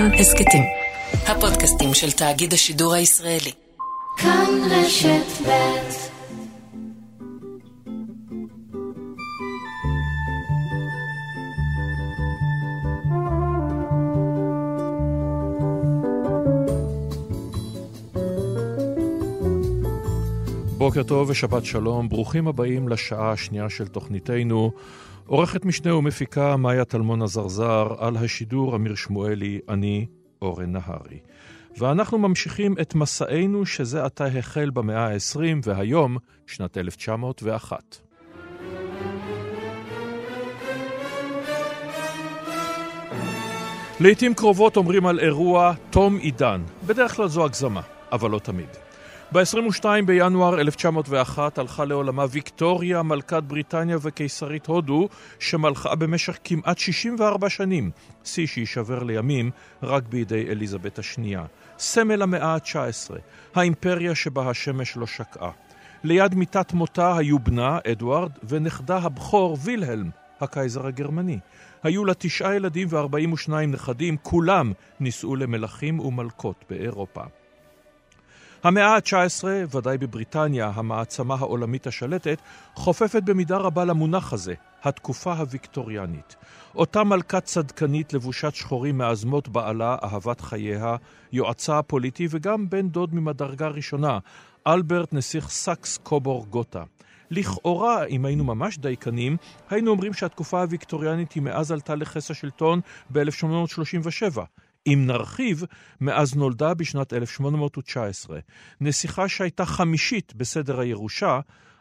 כאן הסכתים. הפודקאסטים של תאגיד השידור הישראלי. כאן רשת ב' בוקר טוב ושבת שלום, ברוכים הבאים לשעה השנייה של תוכניתנו. עורכת משנה ומפיקה מאיה טלמון עזרזר, על השידור אמיר שמואלי, אני אורן נהרי. ואנחנו ממשיכים את מסענו שזה עתה החל במאה ה-20 והיום שנת 1901. לעתים קרובות אומרים על אירוע תום עידן, בדרך כלל זו הגזמה, אבל לא תמיד. ב-22 בינואר 1901 הלכה לעולמה ויקטוריה, מלכת בריטניה וקיסרית הודו, שמלכה במשך כמעט 64 שנים, שיא שיישבר לימים רק בידי אליזבת השנייה. סמל המאה ה-19, האימפריה שבה השמש לא שקעה. ליד מיטת מותה היו בנה, אדוארד, ונכדה הבכור, וילהלם, הקייזר הגרמני. היו לה תשעה ילדים ו-42 נכדים, כולם נישאו למלכים ומלכות באירופה. המאה ה-19, ודאי בבריטניה, המעצמה העולמית השלטת, חופפת במידה רבה למונח הזה, התקופה הוויקטוריאנית. אותה מלכה צדקנית לבושת שחורים מאז מות בעלה, אהבת חייה, יועצה הפוליטי וגם בן דוד ממדרגה ראשונה, אלברט נסיך סאקס קובורג גותה. לכאורה, אם היינו ממש דייקנים, היינו אומרים שהתקופה הוויקטוריאנית היא מאז עלתה לכס השלטון ב-1837. אם נרחיב, מאז נולדה בשנת 1819. נסיכה שהייתה חמישית בסדר הירושה,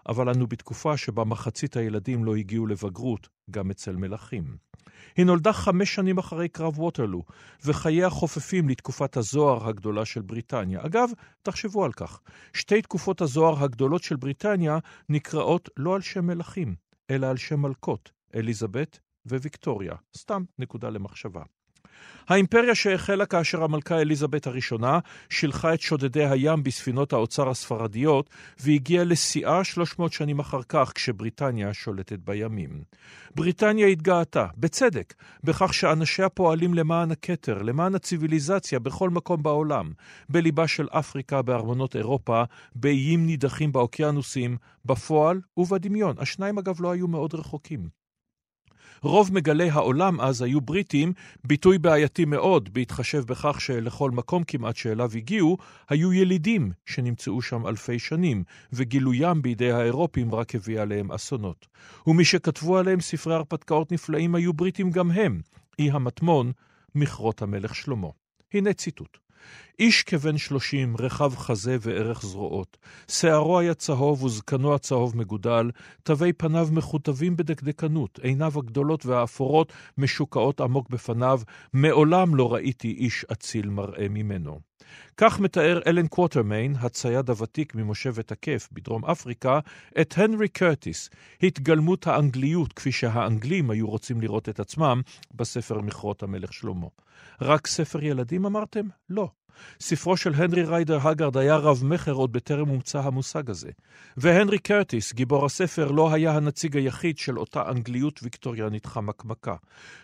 אבל אנו בתקופה שבה מחצית הילדים לא הגיעו לבגרות, גם אצל מלכים. היא נולדה חמש שנים אחרי קרב ווטרלו, וחייה חופפים לתקופת הזוהר הגדולה של בריטניה. אגב, תחשבו על כך, שתי תקופות הזוהר הגדולות של בריטניה נקראות לא על שם מלכים, אלא על שם מלכות, אליזבת וויקטוריה. סתם נקודה למחשבה. האימפריה שהחלה כאשר המלכה אליזבת הראשונה שילחה את שודדי הים בספינות האוצר הספרדיות והגיעה לשיאה 300 שנים אחר כך כשבריטניה שולטת בימים. בריטניה התגאתה, בצדק, בכך שאנשיה פועלים למען הכתר, למען הציוויליזציה בכל מקום בעולם, בליבה של אפריקה, בארמונות אירופה, באיים נידחים באוקיינוסים, בפועל ובדמיון. השניים אגב לא היו מאוד רחוקים. רוב מגלי העולם אז היו בריטים, ביטוי בעייתי מאוד, בהתחשב בכך שלכל מקום כמעט שאליו הגיעו, היו ילידים שנמצאו שם אלפי שנים, וגילוים בידי האירופים רק הביא עליהם אסונות. ומי שכתבו עליהם ספרי הרפתקאות נפלאים היו בריטים גם הם, אי המטמון, מכרות המלך שלמה. הנה ציטוט: איש כבן שלושים, רחב חזה וערך זרועות. שערו היה צהוב וזקנו הצהוב מגודל, תווי פניו מחוטבים בדקדקנות, עיניו הגדולות והאפורות משוקעות עמוק בפניו, מעולם לא ראיתי איש אציל מראה ממנו. כך מתאר אלן קווטרמיין, הצייד הוותיק ממושבת הכף בדרום אפריקה, את הנרי קרטיס, התגלמות האנגליות כפי שהאנגלים היו רוצים לראות את עצמם בספר מכרות המלך שלמה. רק ספר ילדים אמרתם? לא. ספרו של הנרי ריידר הגארד היה רב-מכר עוד בטרם הומצא המושג הזה. והנרי קרטיס, גיבור הספר, לא היה הנציג היחיד של אותה אנגליות ויקטוריאנית חמקמקה.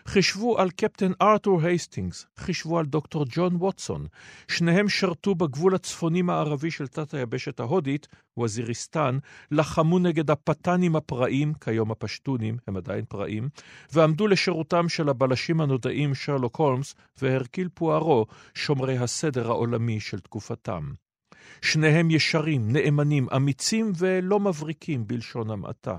חישבו על קפטן ארתור הייסטינגס, חישבו על דוקטור ג'ון ווטסון. שניהם שרתו בגבול הצפוני-מערבי של תת-היבשת ההודית, וזיריסטן, לחמו נגד הפתנים הפראים, כיום הפשטונים, הם עדיין פראים, ועמדו לשירותם של הבלשים הנודעים שרלוק הולמס והרקיל פוארו, שומרי הסדר העולמי של תקופתם. שניהם ישרים, נאמנים, אמיצים ולא מבריקים בלשון המעטה.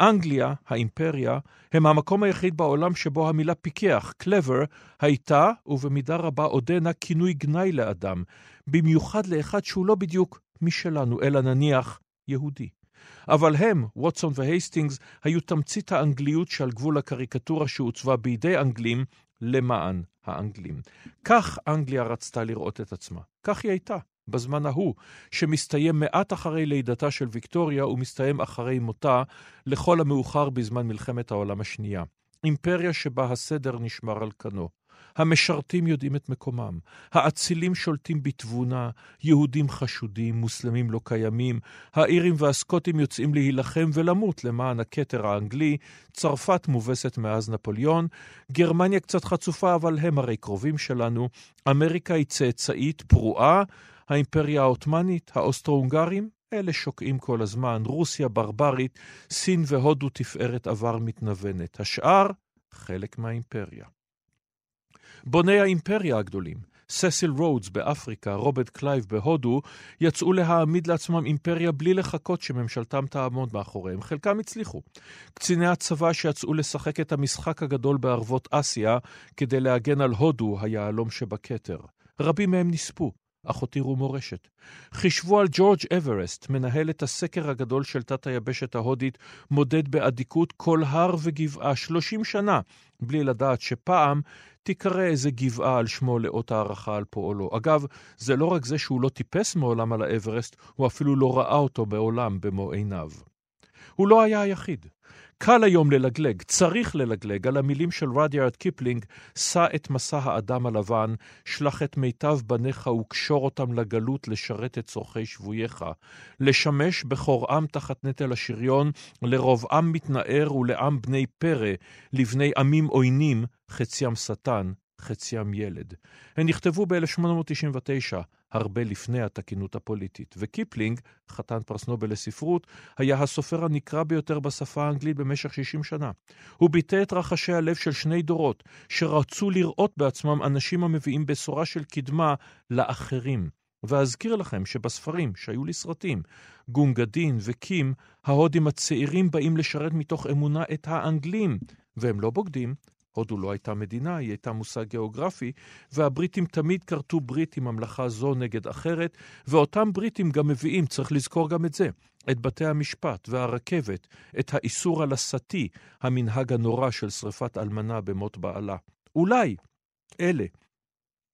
אנגליה, האימפריה, הם המקום היחיד בעולם שבו המילה פיקח, clever, הייתה, ובמידה רבה עודנה, כינוי גנאי לאדם, במיוחד לאחד שהוא לא בדיוק משלנו, אלא נניח יהודי. אבל הם, ווטסון והייסטינגס, היו תמצית האנגליות שעל גבול הקריקטורה שעוצבה בידי אנגלים למען האנגלים. כך אנגליה רצתה לראות את עצמה. כך היא הייתה. בזמן ההוא, שמסתיים מעט אחרי לידתה של ויקטוריה ומסתיים אחרי מותה, לכל המאוחר בזמן מלחמת העולם השנייה. אימפריה שבה הסדר נשמר על כנו. המשרתים יודעים את מקומם. האצילים שולטים בתבונה, יהודים חשודים, מוסלמים לא קיימים, האירים והסקוטים יוצאים להילחם ולמות למען הכתר האנגלי, צרפת מובסת מאז נפוליאון, גרמניה קצת חצופה, אבל הם הרי קרובים שלנו, אמריקה היא צאצאית פרועה, האימפריה העות'מאנית, האוסטרו-הונגרים, אלה שוקעים כל הזמן, רוסיה ברברית, סין והודו תפארת עבר מתנוונת. השאר, חלק מהאימפריה. בוני האימפריה הגדולים, ססיל רודס באפריקה, רוברט קלייב בהודו, יצאו להעמיד לעצמם אימפריה בלי לחכות שממשלתם תעמוד מאחוריהם. חלקם הצליחו. קציני הצבא שיצאו לשחק את המשחק הגדול בערבות אסיה כדי להגן על הודו, היהלום שבכתר. רבים מהם נספו. אך הותירו מורשת. חישבו על ג'ורג' אברסט, מנהל את הסקר הגדול של תת היבשת ההודית, מודד באדיקות כל הר וגבעה 30 שנה, בלי לדעת שפעם תיקרא איזה גבעה על שמו לאות הערכה על פועלו. אגב, זה לא רק זה שהוא לא טיפס מעולם על האברסט, הוא אפילו לא ראה אותו מעולם במו עיניו. הוא לא היה היחיד. קל היום ללגלג, צריך ללגלג, על המילים של רדיארד קיפלינג, שא את משא האדם הלבן, שלח את מיטב בניך וקשור אותם לגלות לשרת את צורכי שבוייך, לשמש בכור עם תחת נטל השריון, לרוב עם מתנער ולעם בני פרא, לבני עמים עוינים, חציים שטן, חציים ילד. הן נכתבו ב-1899, הרבה לפני התקינות הפוליטית, וקיפלינג, חתן פרס נובל לספרות, היה הסופר הנקרא ביותר בשפה האנגלית במשך 60 שנה. הוא ביטא את רחשי הלב של שני דורות, שרצו לראות בעצמם אנשים המביאים בשורה של קדמה לאחרים. ואזכיר לכם שבספרים, שהיו לי סרטים, גונגדין וקים, ההודים הצעירים באים לשרת מתוך אמונה את האנגלים, והם לא בוגדים, הודו לא הייתה מדינה, היא הייתה מושג גיאוגרפי, והבריטים תמיד כרתו ברית עם ממלכה זו נגד אחרת, ואותם בריטים גם מביאים, צריך לזכור גם את זה, את בתי המשפט והרכבת, את האיסור על הסטי, המנהג הנורא של שרפת אלמנה במות בעלה. אולי אלה,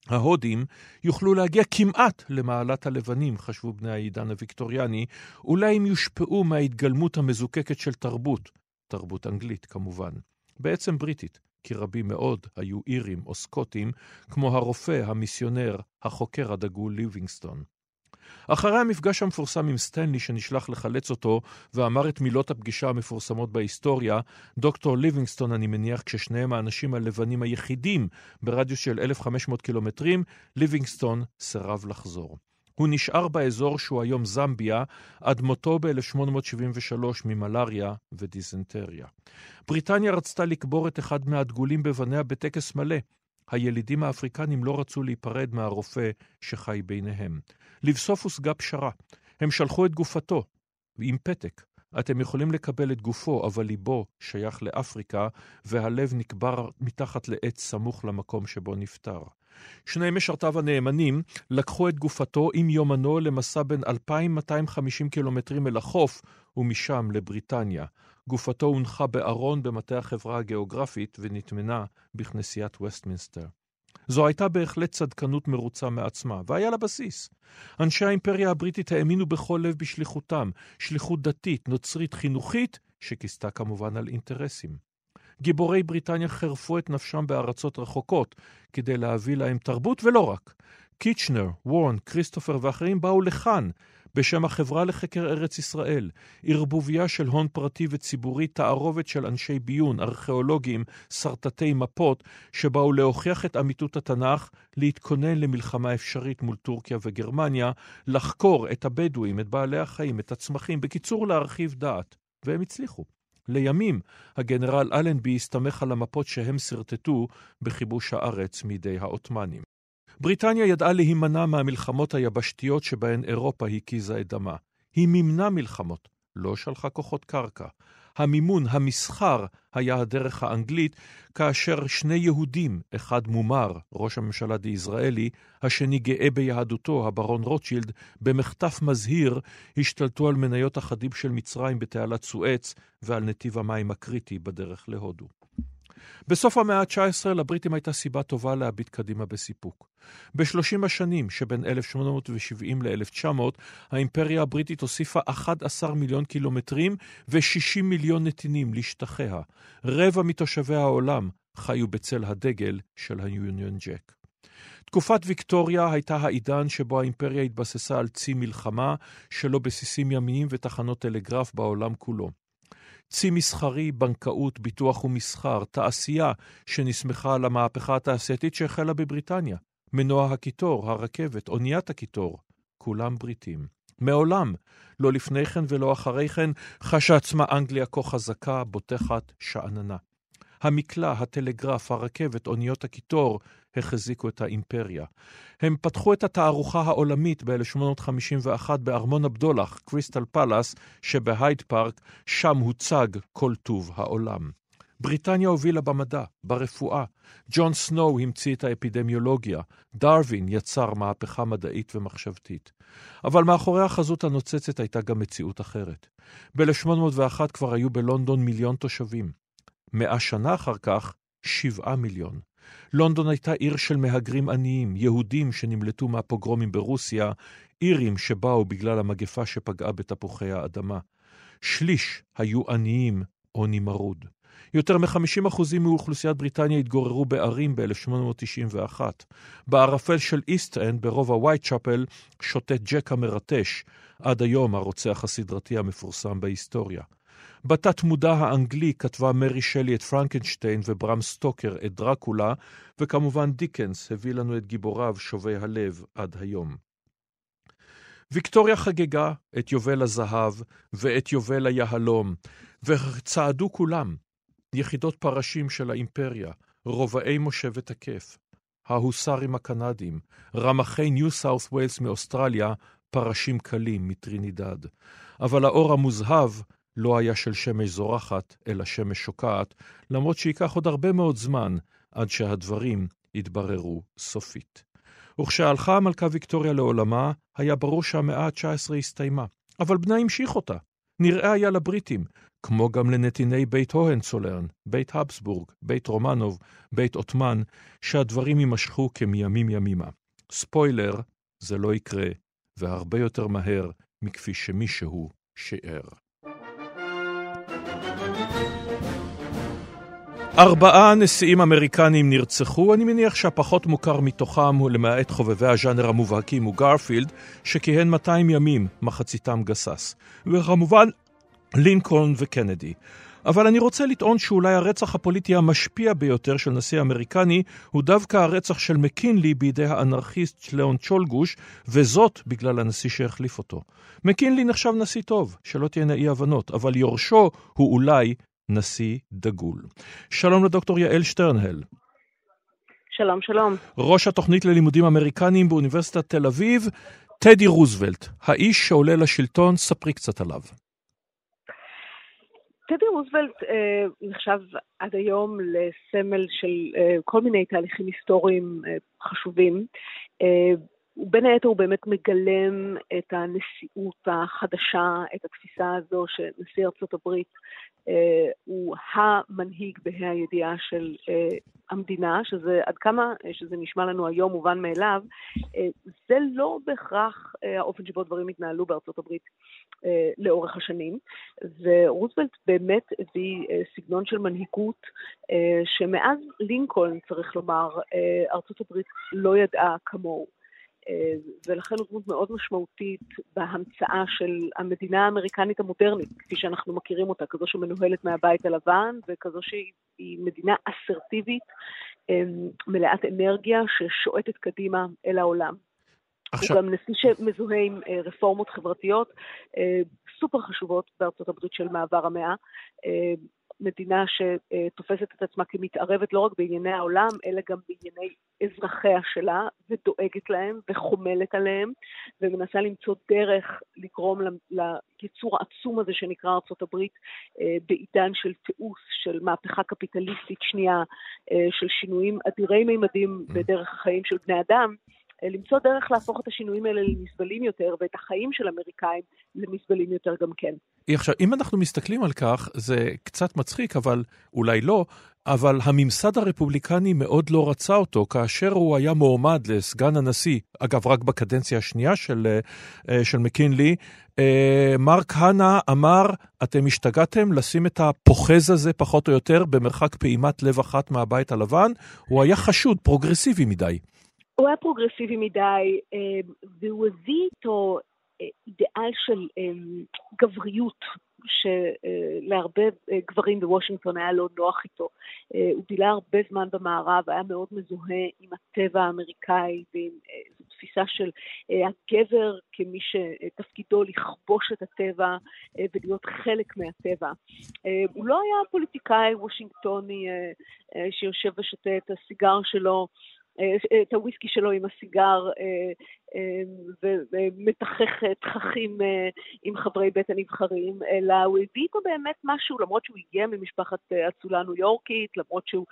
ההודים, יוכלו להגיע כמעט למעלת הלבנים, חשבו בני העידן הוויקטוריאני, אולי הם יושפעו מההתגלמות המזוקקת של תרבות, תרבות אנגלית כמובן, בעצם בריטית. כי רבים מאוד היו אירים או סקוטים, כמו הרופא, המיסיונר, החוקר הדגול ליבינגסטון. אחרי המפגש המפורסם עם סטנלי שנשלח לחלץ אותו ואמר את מילות הפגישה המפורסמות בהיסטוריה, דוקטור ליבינגסטון, אני מניח, כששניהם האנשים הלבנים היחידים ברדיוס של 1,500 קילומטרים, ליבינגסטון סירב לחזור. הוא נשאר באזור שהוא היום זמביה, עד מותו ב-1873 ממלאריה ודיזנטריה. בריטניה רצתה לקבור את אחד מהדגולים בבניה בטקס מלא. הילידים האפריקנים לא רצו להיפרד מהרופא שחי ביניהם. לבסוף הושגה פשרה. הם שלחו את גופתו, עם פתק. אתם יכולים לקבל את גופו, אבל ליבו שייך לאפריקה, והלב נקבר מתחת לעץ סמוך למקום שבו נפטר. שני משרתיו הנאמנים לקחו את גופתו עם יומנו למסע בין 2,250 קילומטרים אל החוף, ומשם לבריטניה. גופתו הונחה בארון במטה החברה הגיאוגרפית ונטמנה בכנסיית וסטמינסטר. זו הייתה בהחלט צדקנות מרוצה מעצמה, והיה לה בסיס. אנשי האימפריה הבריטית האמינו בכל לב בשליחותם, שליחות דתית, נוצרית, חינוכית, שכיסתה כמובן על אינטרסים. גיבורי בריטניה חירפו את נפשם בארצות רחוקות כדי להביא להם תרבות, ולא רק. קיצ'נר, וורן, כריסטופר ואחרים באו לכאן בשם החברה לחקר ארץ ישראל, ערבוביה של הון פרטי וציבורי, תערובת של אנשי ביון, ארכיאולוגים, שרטטי מפות, שבאו להוכיח את אמיתות התנ"ך, להתכונן למלחמה אפשרית מול טורקיה וגרמניה, לחקור את הבדואים, את בעלי החיים, את הצמחים, בקיצור להרחיב דעת. והם הצליחו. לימים הגנרל אלנבי הסתמך על המפות שהם שרטטו בכיבוש הארץ מידי העות'מאנים. בריטניה ידעה להימנע מהמלחמות היבשתיות שבהן אירופה הקיזה את דמה. היא מימנה מלחמות, לא שלחה כוחות קרקע. המימון, המסחר, היה הדרך האנגלית, כאשר שני יהודים, אחד מומר, ראש הממשלה די-יזרעאלי, השני גאה ביהדותו, הברון רוטשילד, במחטף מזהיר, השתלטו על מניות אחדים של מצרים בתעלת סואץ ועל נתיב המים הקריטי בדרך להודו. בסוף המאה ה-19 לבריטים הייתה סיבה טובה להביט קדימה בסיפוק. בשלושים השנים שבין 1870 ל-1900, האימפריה הבריטית הוסיפה 11 מיליון קילומטרים ו-60 מיליון נתינים לשטחיה. רבע מתושבי העולם חיו בצל הדגל של היוניון ג'ק. תקופת ויקטוריה הייתה העידן שבו האימפריה התבססה על צי מלחמה שלו בסיסים ימיים ותחנות טלגרף בעולם כולו. צי מסחרי, בנקאות, ביטוח ומסחר, תעשייה שנסמכה על המהפכה התעשייתית שהחלה בבריטניה. מנוע הקיטור, הרכבת, אוניית הקיטור, כולם בריטים. מעולם, לא לפני כן ולא אחרי כן, חשה עצמה אנגליה כה חזקה, בוטחת, שאננה. המקלע, הטלגרף, הרכבת, אוניות הקיטור, החזיקו את האימפריה. הם פתחו את התערוכה העולמית ב-1851 בארמון הבדולח, קריסטל פלאס, שבהייד פארק, שם הוצג כל טוב העולם. בריטניה הובילה במדע, ברפואה. ג'ון סנואו המציא את האפידמיולוגיה. דרווין יצר מהפכה מדעית ומחשבתית. אבל מאחורי החזות הנוצצת הייתה גם מציאות אחרת. ב-1801 כבר היו בלונדון מיליון תושבים. מאה שנה אחר כך, שבעה מיליון. לונדון הייתה עיר של מהגרים עניים, יהודים שנמלטו מהפוגרומים ברוסיה, אירים שבאו בגלל המגפה שפגעה בתפוחי האדמה. שליש היו עניים, עוני מרוד. יותר מ-50% מאוכלוסיית בריטניה התגוררו בערים ב-1891. בערפל של איסט-אנד, ברובע וייטשאפל, שוטט ג'ק המרטש, עד היום הרוצח הסדרתי המפורסם בהיסטוריה. בתת מודע האנגלי כתבה מרי שלי את פרנקנשטיין וברם סטוקר את דרקולה, וכמובן דיקנס הביא לנו את גיבוריו שובי הלב עד היום. ויקטוריה חגגה את יובל הזהב ואת יובל היהלום, וצעדו כולם, יחידות פרשים של האימפריה, רובעי מושבת הכיף, ההוסרים הקנדים, רמחי ניו סאות' ווילס מאוסטרליה, פרשים קלים מטרינידד. אבל האור המוזהב לא היה של שמש זורחת, אלא שמש שוקעת, למרות שייקח עוד הרבה מאוד זמן עד שהדברים יתבררו סופית. וכשהלכה המלכה ויקטוריה לעולמה, היה ברור שהמאה ה-19 הסתיימה. אבל בנה המשיך אותה. נראה היה לבריטים, כמו גם לנתיני בית הוהנצולרן, בית הבסבורג, בית רומנוב, בית עות'מן, שהדברים יימשכו כמימים ימימה. ספוילר, זה לא יקרה, והרבה יותר מהר מכפי שמישהו שיער. ארבעה נשיאים אמריקנים נרצחו, אני מניח שהפחות מוכר מתוכם הוא למעט חובבי הז'אנר המובהקים הוא גרפילד, שכיהן 200 ימים, מחציתם גסס. וכמובן, לינקולן וקנדי. אבל אני רוצה לטעון שאולי הרצח הפוליטי המשפיע ביותר של נשיא אמריקני הוא דווקא הרצח של מקינלי בידי האנרכיסט לאון צ'ולגוש, וזאת בגלל הנשיא שהחליף אותו. מקינלי נחשב נשיא טוב, שלא תהיינה אי הבנות, אבל יורשו הוא אולי נשיא דגול. שלום לדוקטור יעל שטרנהל. שלום, שלום. ראש התוכנית ללימודים אמריקניים באוניברסיטת תל אביב, טדי רוזוולט, האיש שעולה לשלטון, ספרי קצת עליו. טדי רוזוולט אה, נחשב עד היום לסמל של אה, כל מיני תהליכים היסטוריים אה, חשובים. אה, בין היתר הוא באמת מגלם את הנשיאות החדשה, את התפיסה הזו שנשיא ארצות הברית אה, הוא המנהיג בה"א הידיעה של אה, המדינה, שזה עד כמה שזה נשמע לנו היום מובן מאליו, אה, זה לא בהכרח האופן שבו דברים התנהלו בארצות הברית לאורך השנים, ורוזוולט באמת הביא סגנון של מנהיגות שמאז לינקולן, צריך לומר, ארצות הברית לא ידעה כמוהו. אה, ולכן הוא דמות מאוד משמעותית בהמצאה של המדינה האמריקנית המודרנית, כפי שאנחנו מכירים אותה, כזו שמנוהלת מהבית הלבן, וכזו שהיא מדינה אסרטיבית, אה, מלאת אנרגיה, ששועטת קדימה אל העולם. עכשיו... הוא גם נשיא שמזוהה עם אה, רפורמות חברתיות סופר חשובות בארצות הברית של מעבר המאה. מדינה שתופסת את עצמה כמתערבת לא רק בענייני העולם, אלא גם בענייני אזרחיה שלה, ודואגת להם, וחומלת עליהם, ומנסה למצוא דרך לגרום ליצור העצום הזה שנקרא הברית אה, בעידן של תיעוש, של מהפכה קפיטליסטית שנייה, אה, של שינויים אדירי מימדים mm. בדרך החיים של בני אדם. אה, למצוא דרך להפוך את השינויים האלה לנסבלים יותר, ואת החיים של אמריקאים לנסבלים יותר גם כן. עכשיו, אם אנחנו מסתכלים על כך, זה קצת מצחיק, אבל אולי לא, אבל הממסד הרפובליקני מאוד לא רצה אותו כאשר הוא היה מועמד לסגן הנשיא, אגב, רק בקדנציה השנייה של, אה, של מקינלי, אה, מארק האנה אמר, אתם השתגעתם לשים את הפוחז הזה פחות או יותר במרחק פעימת לב אחת מהבית הלבן, הוא היה חשוד, פרוגרסיבי מדי. הוא היה פרוגרסיבי מדי, אה, והוא הביא איתו אידיאל של גבריות שלהרבה אה, גברים בוושינגטון היה לא נוח איתו. אה, הוא בילה הרבה זמן במערב, היה מאוד מזוהה עם הטבע האמריקאי ועם אה, תפיסה של הגבר כמי שתפקידו לכבוש את הטבע ולהיות חלק מהטבע. הוא לא היה פוליטיקאי וושינגטוני שיושב ושותה את הסיגר שלו את הוויסקי שלו עם הסיגר אה, אה, ומתחך תככים אה, עם חברי בית הנבחרים, אלא הוא הביא איתו באמת משהו, למרות שהוא הגיע ממשפחת אצולה ניו יורקית, למרות שהוא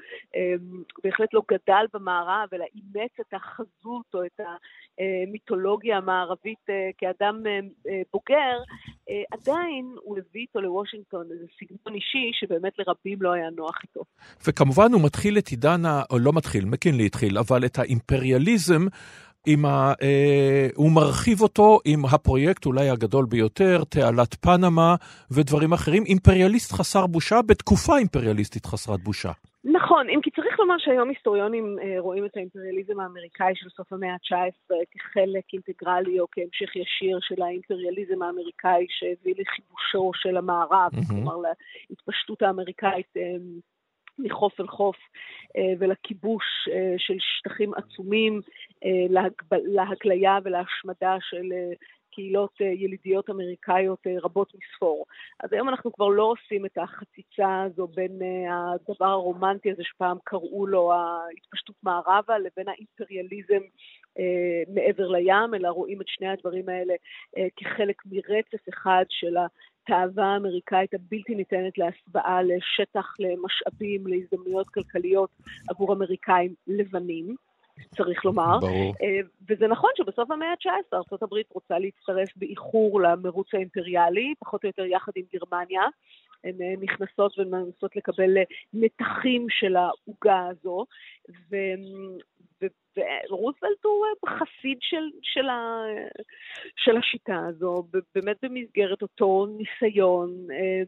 בהחלט לא גדל במערב, אלא אימץ את החזות או את המיתולוגיה המערבית כאדם בוגר, עדיין הוא הביא איתו לוושינגטון איזה סגנון אישי שבאמת לרבים לא היה נוח איתו. וכמובן הוא מתחיל את עידן. או לא מתחיל, מקינלי התחיל, אבל את האימפריאליזם, עם ה, אה, הוא מרחיב אותו עם הפרויקט אולי הגדול ביותר, תעלת פנמה ודברים אחרים. אימפריאליסט חסר בושה בתקופה אימפריאליסטית חסרת בושה. נכון, אם כי צריך לומר שהיום היסטוריונים אה, רואים את האימפריאליזם האמריקאי של סוף המאה ה-19 כחלק אינטגרלי או כהמשך ישיר של האימפריאליזם האמריקאי שהביא לחיבושו של המערב, mm-hmm. כלומר להתפשטות האמריקאית אה, מחוף אל חוף אה, ולכיבוש אה, של שטחים עצומים, אה, להגליה ולהשמדה של קהילות ילידיות אמריקאיות רבות מספור. אז היום אנחנו כבר לא עושים את החציצה הזו בין הדבר הרומנטי הזה שפעם קראו לו ההתפשטות מערבה לבין האימפריאליזם מעבר לים, אלא רואים את שני הדברים האלה כחלק מרצף אחד של התאווה האמריקאית הבלתי ניתנת להסבעה לשטח, למשאבים, להזדמנויות כלכליות עבור אמריקאים לבנים. צריך לומר. ברור. אה, וזה נכון שבסוף המאה ה-19 ארה"ב רוצה להצטרף באיחור למרוץ האימפריאלי, פחות או יותר יחד עם גרמניה. הן אה, נכנסות ומנסות לקבל נתחים של העוגה הזו, ו... ורוזוולט הוא אה, חסיד של, של, של השיטה הזו, באמת במסגרת אותו ניסיון אה,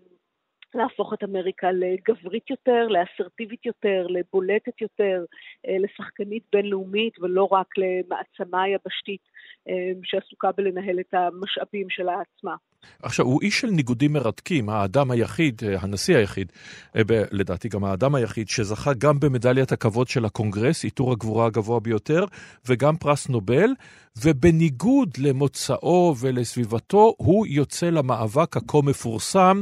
להפוך את אמריקה לגברית יותר, לאסרטיבית יותר, לבולטת יותר, אה, לשחקנית בינלאומית ולא רק למעצמה יבשתית שעסוקה בלנהל את המשאבים שלה עצמה. עכשיו, הוא איש של ניגודים מרתקים, האדם היחיד, אה, הנשיא היחיד, אה, לדעתי גם האדם היחיד, שזכה גם במדליית הכבוד של הקונגרס, עיטור הגבורה הגבוה ביותר, וגם פרס נובל, ובניגוד למוצאו ולסביבתו, הוא יוצא למאבק הכה מפורסם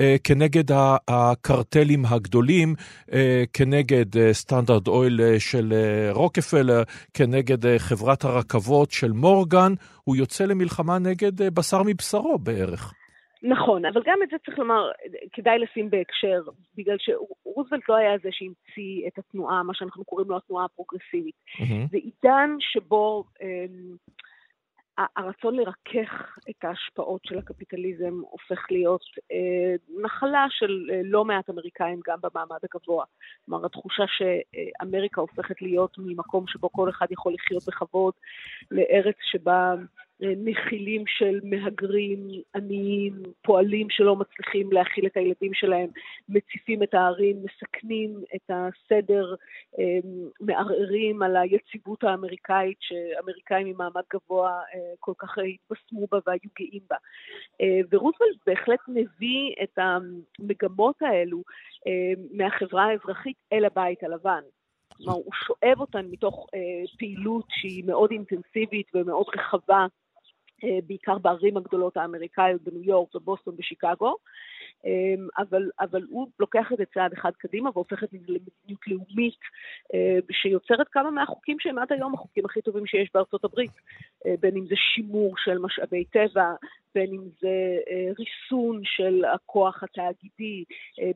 אה, כנגד הקרטלים הגדולים, כנגד סטנדרט אויל של רוקפלר, כנגד חברת הרכבות של מורגן, הוא יוצא למלחמה נגד אה, בשר מבשרו בערך. נכון, אבל גם את זה צריך לומר, כדאי לשים בהקשר, בגלל שרוזוולט לא היה זה שהמציא את התנועה, מה שאנחנו קוראים לו התנועה הפרוגרסיבית. Mm-hmm. זה עידן שבו אה, הרצון לרכך את ההשפעות של הקפיטליזם הופך להיות אה, נחלה של אה, לא מעט אמריקאים גם במעמד הגבוה. כלומר, התחושה שאמריקה הופכת להיות ממקום שבו כל אחד יכול לחיות בכבוד לארץ שבה נחילים של מהגרים עניים, פועלים שלא מצליחים להכיל את הילדים שלהם, מציפים את הערים, מסכנים את הסדר, אמ, מערערים על היציבות האמריקאית שאמריקאים ממעמד גבוה אה, כל כך התבשמו בה והיו גאים בה. אה, ורוזוולט בהחלט מביא את המגמות האלו אה, מהחברה האזרחית אל הבית הלבן. כלומר, הוא שואב אותן מתוך אה, פעילות שהיא מאוד אינטנסיבית ומאוד רחבה אה, בעיקר בערים הגדולות האמריקאיות בניו יורק, בבוסטון, בשיקגו, אמ, אבל, אבל הוא לוקח את זה צעד אחד קדימה והופך את זה למדיניות לאומית אה, שיוצרת כמה מהחוקים שהם עד היום החוקים הכי טובים שיש בארצות הברית, אה, בין אם זה שימור של משאבי טבע, בין אם זה ריסון של הכוח התאגידי,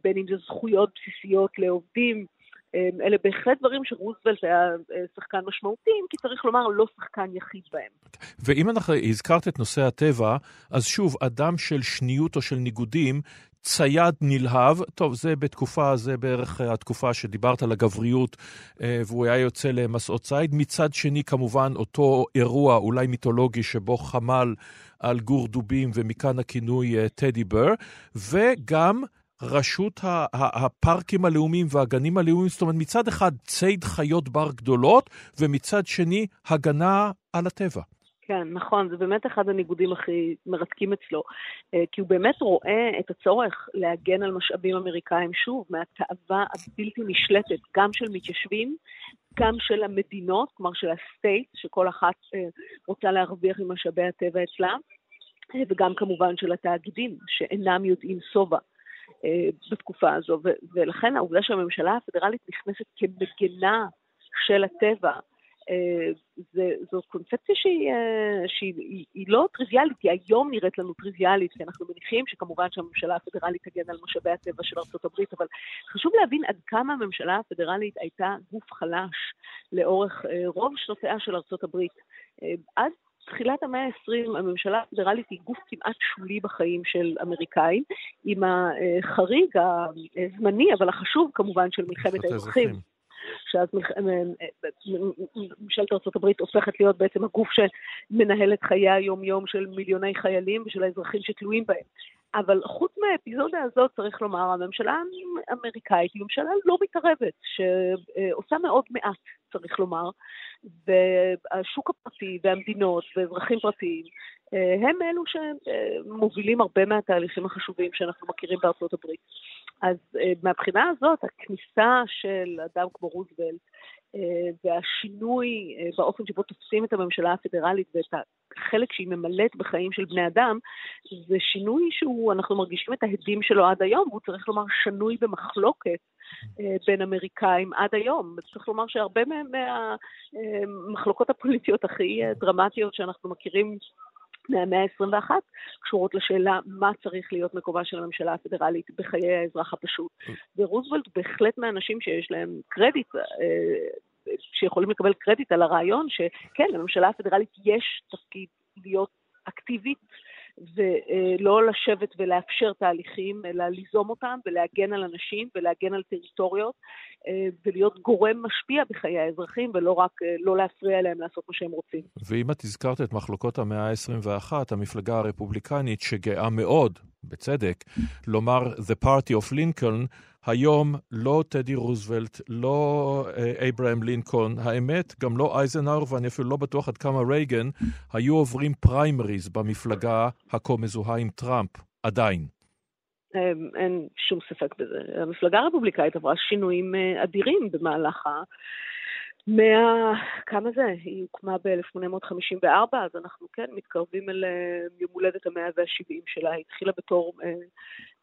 בין אם זה זכויות בסיסיות לעובדים, אלה בהחלט דברים שרוזוולט היה אה, שחקן משמעותי, כי צריך לומר, לא שחקן יחיד בהם. ואם אנחנו הזכרת את נושא הטבע, אז שוב, אדם של שניות או של ניגודים, צייד נלהב, טוב, זה בתקופה, זה בערך התקופה שדיברת על הגבריות, אה, והוא היה יוצא למסעות ציד. מצד שני, כמובן, אותו אירוע, אולי מיתולוגי, שבו חמל על גור דובים, ומכאן הכינוי טדי בר, וגם רשות הפארקים הלאומיים והגנים הלאומיים, זאת אומרת, מצד אחד ציד חיות בר גדולות, ומצד שני הגנה על הטבע. כן, נכון, זה באמת אחד הניגודים הכי מרתקים אצלו, אה, כי הוא באמת רואה את הצורך להגן על משאבים אמריקאים, שוב, מהתאווה הבלתי נשלטת, גם של מתיישבים, גם של המדינות, כלומר של הסטייט, שכל אחת אה, רוצה להרוויח עם משאבי הטבע אצלה, אה, וגם כמובן של התאגידים, שאינם יודעים שובע. אה, בתקופה הזו, ולכן העובדה שהממשלה הפדרלית נכנסת כמגנה של הטבע, אה, זה, זו קונספציה שהיא, אה, שהיא היא, היא לא טריוויאלית, היא היום נראית לנו טריוויאלית, כי אנחנו מניחים שכמובן שהממשלה הפדרלית תגן על משאבי הטבע של ארה"ב, אבל חשוב להבין עד כמה הממשלה הפדרלית הייתה גוף חלש לאורך רוב שנותיה של ארה"ב. עד תחילת המאה ה-20 הממשלה הפדרלית היא גוף כמעט שולי בחיים של אמריקאים, עם החריג הזמני, אבל החשוב כמובן, של מלחמת האזרחים. שאז ממשלת ארה"ב הופכת להיות בעצם הגוף שמנהל את חיי היום-יום של מיליוני חיילים ושל האזרחים שתלויים בהם. אבל חוץ מהאפיזודה הזאת, צריך לומר, הממשלה האמריקאית היא ממשלה לא מתערבת, שעושה מאוד מעט, צריך לומר, והשוק הפרטי והמדינות ואזרחים פרטיים אה, הם אלו שמובילים הרבה מהתהליכים החשובים שאנחנו מכירים בארצות הברית. אז אה, מהבחינה הזאת, הכניסה של אדם כמו רוזוולט והשינוי באופן שבו תופסים את הממשלה הפדרלית ואת החלק שהיא ממלאת בחיים של בני אדם, זה שינוי שהוא, אנחנו מרגישים את ההדים שלו עד היום, והוא צריך לומר שנוי במחלוקת אה, בין אמריקאים עד היום. צריך לומר שהרבה מהמחלוקות הפוליטיות הכי אה, דרמטיות שאנחנו מכירים מהמאה ה-21 קשורות לשאלה מה צריך להיות מקומה של הממשלה הפדרלית בחיי האזרח הפשוט. ורוזוולט בהחלט מהאנשים שיש להם קרדיט אה, שיכולים לקבל קרדיט על הרעיון שכן, לממשלה הפדרלית יש תפקיד להיות אקטיבית ולא לשבת ולאפשר תהליכים, אלא ליזום אותם ולהגן על אנשים ולהגן על טריטוריות אה, ולהיות גורם משפיע בחיי האזרחים ולא רק אה, לא להפריע להם לעשות מה שהם רוצים. ואם את הזכרת את מחלוקות המאה ה-21, המפלגה הרפובליקנית שגאה מאוד, בצדק, לומר The Party of Lincoln, היום לא טדי רוזוולט, לא אה, אברהם לינקולן, האמת, גם לא אייזנהאור, ואני אפילו לא בטוח עד כמה רייגן, היו עוברים פריימריז במפלגה הכה מזוהה עם טראמפ, עדיין. אמ, אין שום ספק בזה. המפלגה הרפובליקאית עברה שינויים אה, אדירים במהלך ה... מה... כמה זה? היא הוקמה ב-1854, אז אנחנו כן מתקרבים אל אה, יום הולדת המאה וה-70 שלה. היא התחילה בתור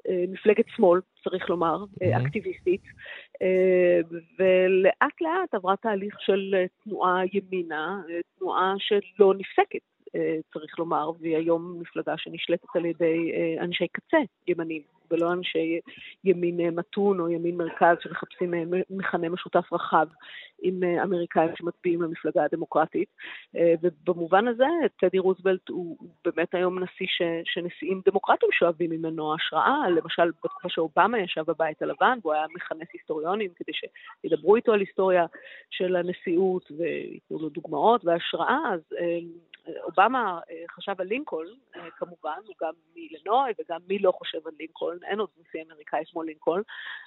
מפלגת שמאל, צריך לומר, mm-hmm. אקטיביסטית, אה, ולאט לאט עברה תהליך של אה, תנועה ימינה, אה, תנועה שלא נפסקת. צריך לומר, והיא היום מפלגה שנשלטת על ידי אנשי קצה ימנים. ולא אנשי ימין אה, מתון או ימין מרכז שמחפשים אה, מכנה משותף רחב עם אה, אמריקאים שמצביעים למפלגה הדמוקרטית. ובמובן הזה, טדי רוזוולט הוא באמת היום נשיא ש, שנשיאים דמוקרטים שואבים ממנו השראה. למשל, בתקופה שאובמה ישב בבית הלבן, והוא היה מכנס היסטוריונים כדי שידברו איתו על היסטוריה של הנשיאות וייתנו לו דוגמאות והשראה, אז אובמה חשב על לינקולן, כמובן, הוא גם מאילנוי וגם מי לא חושב על לינקולן, אין עוד נשיא אמריקאי כמו לינקולן,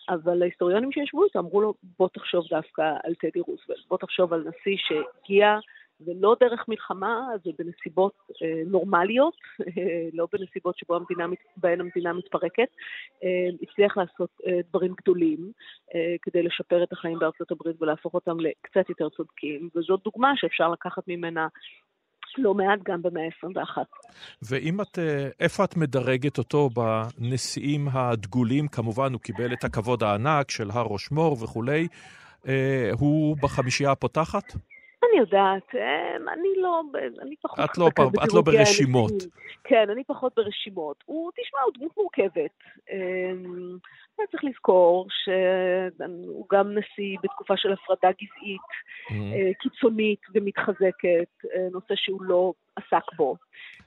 אבל ההיסטוריונים שישבו איתו אמרו לו, בוא תחשוב דווקא על טדי רוזוולט, בוא תחשוב על נשיא שהגיע ולא דרך מלחמה, זה בנסיבות אה, נורמליות, אה, לא בנסיבות שבו המדינה, המדינה מתפרקת, אה, הצליח לעשות אה, דברים גדולים אה, כדי לשפר את החיים בארצות הברית ולהפוך אותם לקצת יותר צודקים, וזאת דוגמה שאפשר לקחת ממנה לא מעט גם במאה ה-21. ואם את, אה, איפה את מדרגת אותו בנשיאים הדגולים? כמובן, הוא קיבל את הכבוד הענק של הר ראשמור וכולי. אה, הוא בחמישייה הפותחת? אני יודעת, אה, אני לא, אני פחות... את לא, פר, את לא ברשימות. כן, אני פחות ברשימות. הוא, תשמע, הוא דמות מורכבת. צריך לזכור שהוא גם נשיא בתקופה של הפרדה גזעית mm-hmm. קיצונית ומתחזקת, נושא שהוא לא עסק בו.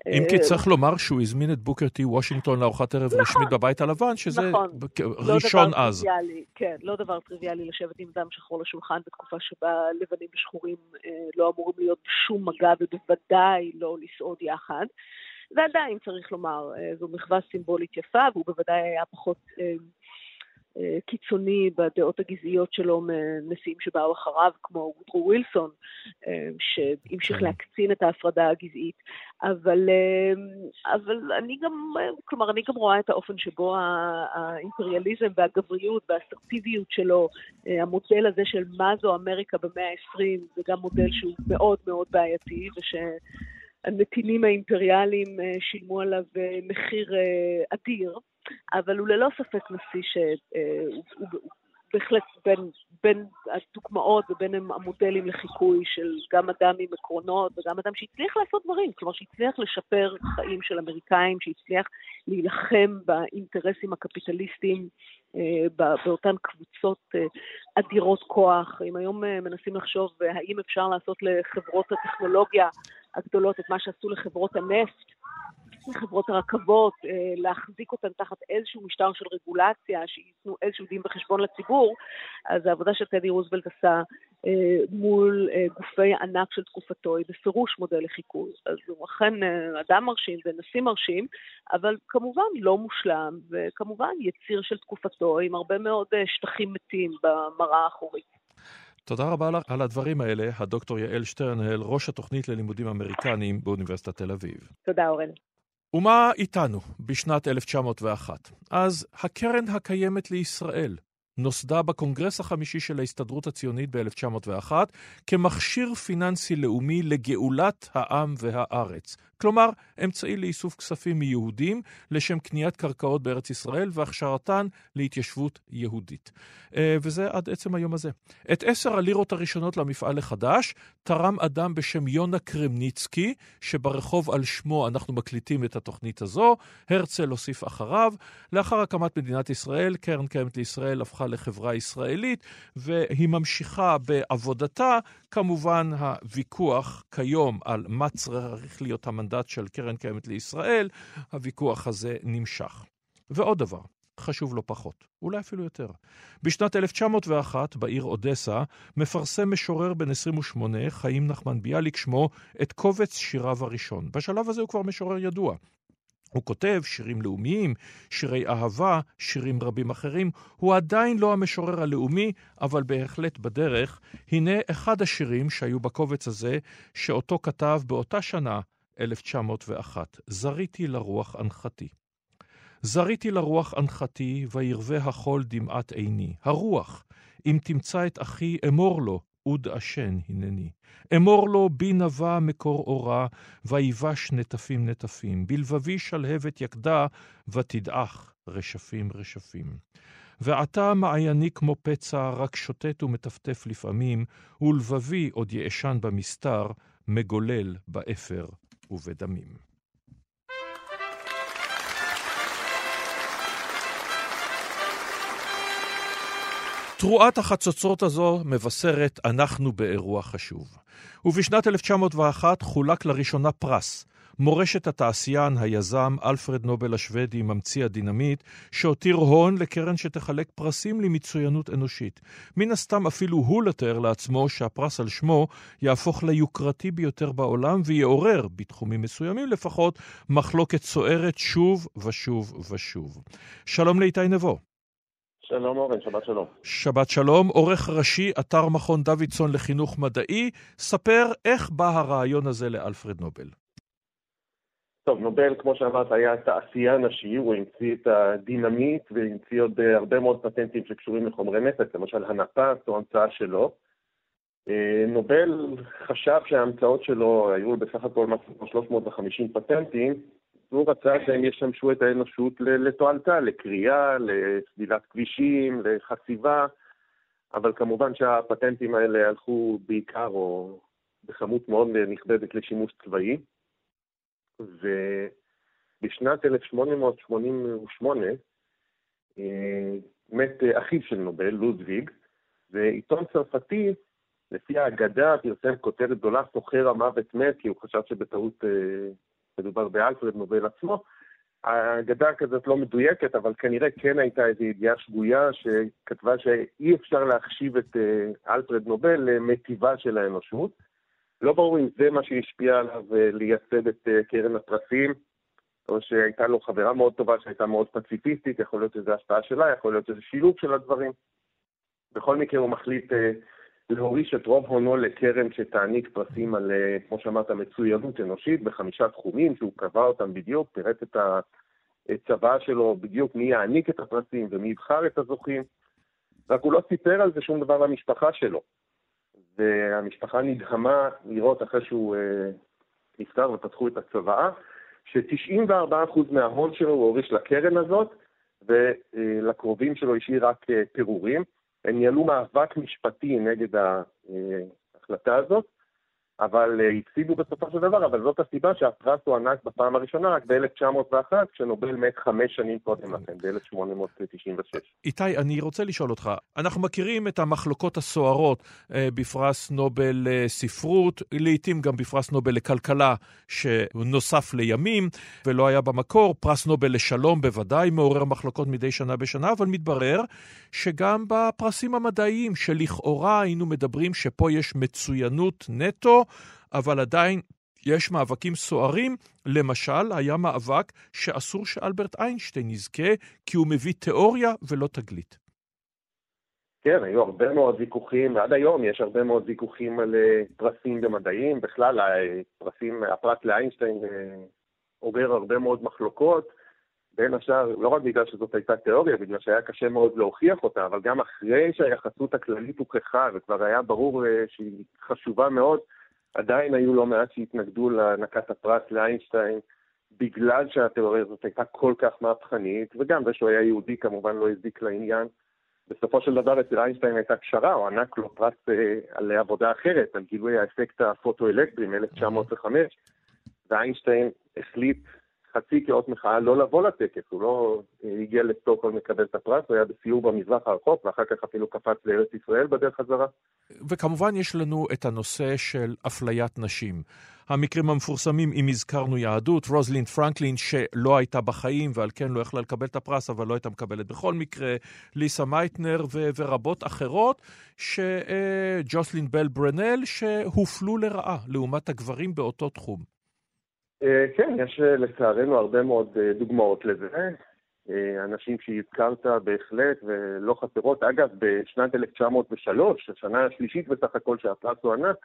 אם כי צריך לומר שהוא הזמין את בוקר טי וושינגטון לארוחת ערב נכון, רשמית בבית הלבן, שזה נכון, לא ראשון לא אז. טריוויאלי, כן, לא דבר טריוויאלי לשבת עם דם שחור לשולחן בתקופה שבה לבנים ושחורים אה, לא אמורים להיות בשום מגע ובוודאי לא לסעוד יחד. ועדיין צריך לומר, אה, זו מחווה סימבולית יפה, והוא בוודאי היה פחות אה, אה, קיצוני בדעות הגזעיות שלו מנשיאים שבאו אחריו, כמו וודרו ווילסון, אה, שהמשיך כן. להקצין את ההפרדה הגזעית. אבל, אה, אבל אני גם, כלומר, אני גם רואה את האופן שבו האימפריאליזם והגבריות והאסרטיביות שלו, המודל הזה של מה זו אמריקה במאה ה-20, זה גם מודל שהוא מאוד מאוד בעייתי, וש... הנתינים האימפריאליים שילמו עליו מחיר אדיר. אבל הוא ללא ספק נשיא שהוא בהחלט בין, בין הדוגמאות ובין המודלים לחיקוי של גם אדם עם עקרונות וגם אדם שהצליח לעשות דברים, כלומר שהצליח לשפר חיים של אמריקאים, שהצליח להילחם באינטרסים הקפיטליסטיים אה, באותן קבוצות אה, אדירות כוח. אם היום אה, מנסים לחשוב האם אפשר לעשות לחברות הטכנולוגיה הגדולות את מה שעשו לחברות הנפט, לחברות הרכבות, אה, להחזיק אותן תחת איזשהו משטר של רגולציה, שייתנו איזשהו דין וחשבון לציבור, אז העבודה שטדי רוזוולט עשה אה, מול אה, גופי ענק של תקופתו היא בפירוש מודל לחיקוי. אז הוא אכן אדם מרשים ונשיא מרשים, אבל כמובן לא מושלם, וכמובן יציר של תקופתו עם הרבה מאוד שטחים מתים במראה האחורית. תודה רבה לך על הדברים האלה, הדוקטור יעל שטרנהל, ראש התוכנית ללימודים אמריקניים באוניברסיטת תל אביב. תודה, אורן. ומה איתנו בשנת 1901? אז הקרן הקיימת לישראל נוסדה בקונגרס החמישי של ההסתדרות הציונית ב-1901 כמכשיר פיננסי לאומי לגאולת העם והארץ. כלומר, אמצעי לאיסוף כספים מיהודים לשם קניית קרקעות בארץ ישראל והכשרתן להתיישבות יהודית. אה, וזה עד עצם היום הזה. את עשר הלירות הראשונות למפעל החדש תרם אדם בשם יונה קרמניצקי, שברחוב על שמו אנחנו מקליטים את התוכנית הזו. הרצל הוסיף אחריו. לאחר הקמת מדינת ישראל, קרן קיימת לישראל הפכה לחברה ישראלית, והיא ממשיכה בעבודתה. כמובן, הוויכוח כיום על מה צריך להיות המנדט של קרן קיימת לישראל, הוויכוח הזה נמשך. ועוד דבר, חשוב לא פחות, אולי אפילו יותר. בשנת 1901, בעיר אודסה, מפרסם משורר בן 28, חיים נחמן ביאליק שמו, את קובץ שיריו הראשון. בשלב הזה הוא כבר משורר ידוע. הוא כותב שירים לאומיים, שירי אהבה, שירים רבים אחרים. הוא עדיין לא המשורר הלאומי, אבל בהחלט בדרך. הנה אחד השירים שהיו בקובץ הזה, שאותו כתב באותה שנה, 1901. זריתי לרוח אנחתי. זריתי לרוח אנחתי, וירווה החול דמעת עיני. הרוח, אם תמצא את אחי, אמור לו, אוד עשן הנני. אמור לו בי נבע מקור אורה, ויבש נטפים נטפים. בלבבי שלהבת יקדה, ותדעך רשפים רשפים. ועתה מעייני כמו פצע, רק שוטט ומטפטף לפעמים, ולבבי עוד יאשן במסתר, מגולל באפר ובדמים. תרועת החצוצרות הזו מבשרת אנחנו באירוע חשוב. ובשנת 1901 חולק לראשונה פרס, מורשת התעשיין, היזם, אלפרד נובל השוודי, ממציא הדינמיט, שהותיר הון לקרן שתחלק פרסים למצוינות אנושית. מן הסתם אפילו הוא לתאר לעצמו שהפרס על שמו יהפוך ליוקרתי ביותר בעולם ויעורר, בתחומים מסוימים לפחות, מחלוקת סוערת שוב ושוב ושוב. שלום לאיתי נבו. שלום אורן, שבת שלום. שבת שלום, עורך ראשי, אתר מכון דוידסון לחינוך מדעי. ספר איך בא הרעיון הזה לאלפרד נובל. טוב, נובל, כמו שאמרת, היה תעשיין נשי, הוא המציא את הדינמיט והמציא עוד הרבה מאוד פטנטים שקשורים לחומרי נפץ, למשל הנפה, זו המצאה שלו. אה, נובל חשב שההמצאות שלו היו בסך הכל משהו כמו 350 פטנטים, והוא רצה שהם ישמשו את האנושות לתועלתה, לקריאה, לסלילת כבישים, לחציבה, אבל כמובן שהפטנטים האלה הלכו בעיקר או בכמות מאוד נכבדת לשימוש צבאי. ובשנת 1888 אה, מת אחיו של נובל, לודוויג, ועיתון צרפתי, לפי האגדה, פרסם כותרת גדולה, סוחר המוות מת, כי הוא חשב שבטעות אה, מדובר באלפרד נובל עצמו. האגדה כזאת לא מדויקת, אבל כנראה כן הייתה איזו ידיעה שגויה שכתבה שאי אפשר להחשיב את אה, אלפרד נובל למטיבה של האנושות. לא ברור אם זה מה שהשפיע עליו אה, לייסד את אה, קרן הפרסים, או שהייתה לו חברה מאוד טובה שהייתה מאוד פציפיסטית, יכול להיות שזו השפעה שלה, יכול להיות שזה שילוב של הדברים. בכל מקרה הוא מחליט להוריש את רוב הונו לקרן שתעניק פרסים על, אה, כמו שאמרת, מצוינות אנושית בחמישה תחומים, שהוא קבע אותם בדיוק, פירט את הצבא שלו בדיוק מי יעניק את הפרסים ומי יבחר את הזוכים, רק הוא לא סיפר על זה שום דבר למשפחה שלו. והמשפחה נדהמה לראות אחרי שהוא אה, נפטר ופתחו את הצוואה, ש-94% מההון שלו הוא הוריש לקרן הזאת, ולקרובים שלו השאיר רק אה, פירורים. הם ניהלו מאבק משפטי נגד ההחלטה הזאת, אבל אה, הפסידו בסופו של דבר, אבל זאת הסיבה שהפרס הוענק בפעם הראשונה רק ב-1901, כשנובל מת חמש שנים קודם לכן, ב-1896. איתי, אני רוצה לשאול אותך, אנחנו מכירים את המחלוקות הסוערות אה, בפרס נובל לספרות, לעתים גם בפרס נובל לכלכלה, שנוסף לימים ולא היה במקור, פרס נובל לשלום בוודאי מעורר מחלוקות מדי שנה בשנה, אבל מתברר שגם בפרסים המדעיים, שלכאורה היינו מדברים שפה יש מצוינות נטו, אבל עדיין יש מאבקים סוערים. למשל, היה מאבק שאסור שאלברט איינשטיין יזכה, כי הוא מביא תיאוריה ולא תגלית. כן, היו הרבה מאוד ויכוחים, ועד היום יש הרבה מאוד ויכוחים על אה, פרסים במדעים. בכלל, הפרסים, הפרס לאיינשטיין אה, עובר הרבה מאוד מחלוקות. בין השאר, לא רק בגלל שזאת הייתה תיאוריה, בגלל שהיה קשה מאוד להוכיח אותה, אבל גם אחרי שהיחסות הכללית הוכחה וכבר היה ברור אה, שהיא חשובה מאוד, עדיין היו לא מעט שהתנגדו להענקת הפרס לאיינשטיין, בגלל שהתיאוריה הזאת הייתה כל כך מהפכנית, וגם זה שהוא היה יהודי כמובן לא הזיק לעניין. בסופו של דבר אצל איינשטיין הייתה פשרה, הוענק לו פרס אה, על עבודה אחרת, על גילוי האפקט הפוטואלקטרי מ-1905, ואיינשטיין החליט חצי כאות מחאה לא לבוא לטקס, הוא לא אה, הגיע לסטוקהולם לקבל את הפרס, הוא היה בסיור במזרח הרחוק, ואחר כך אפילו קפץ לארץ ישראל בדרך חזרה. וכמובן יש לנו את הנושא של אפליית נשים. המקרים המפורסמים, אם הזכרנו יהדות, רוזלין פרנקלין שלא הייתה בחיים ועל כן לא יכלה לקבל את הפרס, אבל לא הייתה מקבלת בכל מקרה, ליזה מייטנר ו- ורבות אחרות, שג'וסלין אה, בל ברנל, שהופלו לרעה לעומת הגברים באותו תחום. אה, כן, יש אה, לצערנו הרבה מאוד אה, דוגמאות לזה. אנשים שהזכרת בהחלט ולא חסרות. אגב, בשנת 1903, השנה השלישית בסך הכל שהפרס הוענק,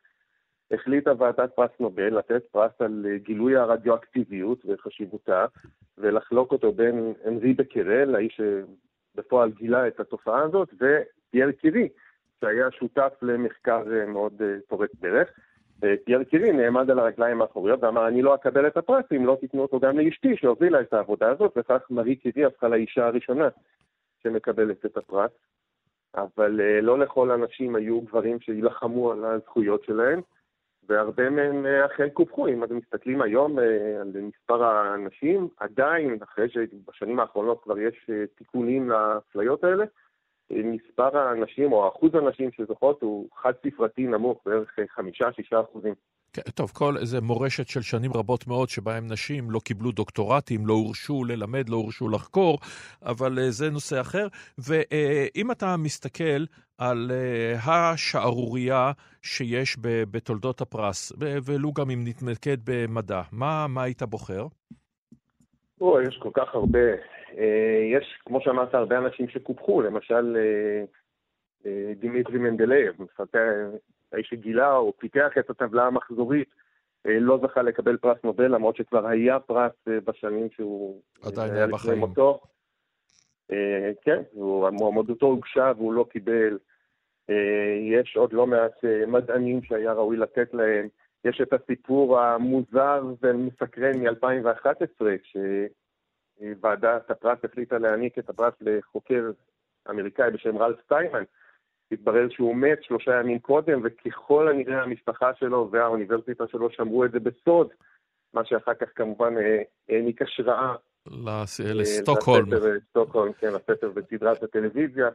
החליטה ועדת פרס נובל לתת פרס על גילוי הרדיואקטיביות וחשיבותה, ולחלוק אותו בין אנרי בקרל, האיש שבפועל גילה את התופעה הזאת, ופייר קירי, שהיה שותף למחקר מאוד פורץ דרך. פייר קירי נעמד על הרגליים האחוריות ואמר, אני לא אקבל את הפרס אם לא תיתנו אותו גם לאשתי שהובילה את העבודה הזאת, וכך מארי קירי הפכה לאישה הראשונה שמקבלת את הפרס. אבל uh, לא לכל האנשים היו גברים שיילחמו על הזכויות שלהם, והרבה מהם uh, אכן קופחו. אם אתם מסתכלים היום על מספר האנשים, עדיין, אחרי שבשנים האחרונות כבר יש תיקונים לאפליות האלה, מספר האנשים או אחוז הנשים שזוכות הוא חד ספרתי נמוך, בערך חמישה-שישה אחוזים. כן, טוב, כל איזה מורשת של שנים רבות מאוד שבהם נשים לא קיבלו דוקטורטים, לא הורשו ללמד, לא הורשו לחקור, אבל uh, זה נושא אחר. ואם אתה מסתכל על uh, השערורייה שיש בתולדות הפרס, ולו גם אם נתמקד במדע, מה, מה היית בוחר? או, יש כל כך הרבה. אה, יש, כמו שאמרת, הרבה אנשים שקופחו, למשל אה, אה, דימיטרי מנדלייב, האיש שגילה או פיתח את הטבלה המחזורית, לא זכה לקבל פרס נובל, למרות שכבר היה פרס בשנים שהוא עדיין היה בחיים. מותו. כן, מועמדותו הוגשה והוא לא קיבל. יש עוד לא מעט מדענים שהיה ראוי לתת להם. יש את הסיפור המוזר ומסקרן מ-2011, שוועדת הפרס החליטה להעניק את הפרס לחוקר אמריקאי בשם רלף סטיימן. התברר שהוא מת שלושה ימים קודם, וככל הנראה המשפחה שלו והאוניברסיטה שלו שמרו את זה בסוד, מה שאחר כך כמובן העניק השראה לסטוקהולם. לסטוקהולם, כן, לספר בסדרת הטלוויזיה.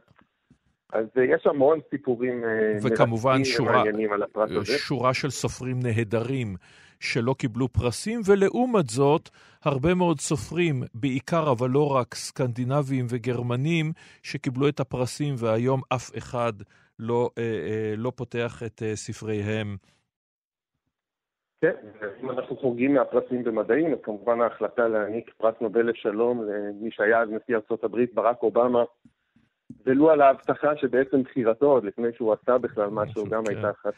אז יש המון סיפורים וכמובן שורה, על הפרס הזה. שורה של סופרים נהדרים שלא קיבלו פרסים, ולעומת זאת, הרבה מאוד סופרים, בעיקר אבל לא רק סקנדינביים וגרמנים, שקיבלו את הפרסים, והיום אף אחד לא, אה, אה, לא פותח את אה, ספריהם. כן, אם אנחנו חורגים מהפרסים במדעים, אז כמובן ההחלטה להעניק פרס נובל לשלום למי שהיה אז נשיא ארה"ב, ברק אובמה, ולו על ההבטחה שבעצם בחירתו, עוד לפני שהוא עשה בכלל משהו, גם כן. הייתה אחת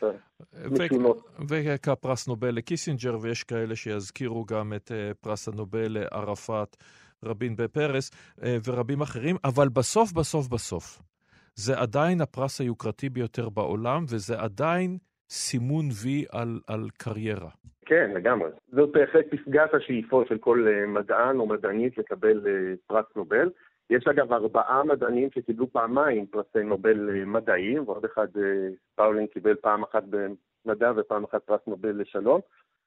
המשונות. וכפרס נובל לקיסינג'ר, ויש כאלה שיזכירו גם את אה, פרס הנובל לערפאת, רבין בפרס אה, ורבים אחרים, אבל בסוף, בסוף, בסוף, זה עדיין הפרס היוקרתי ביותר בעולם, וזה עדיין סימון וי על, על קריירה. כן, לגמרי. זאת בהחלט פסגת השאיפות של כל אה, מדען או מדענית לקבל פרס נובל. יש אגב ארבעה מדענים שקיבלו פעמיים פרסי נובל אה, מדעיים, ועוד אחד, אה, פאולין קיבל פעם אחת במדע ופעם אחת פרס נובל לשלום,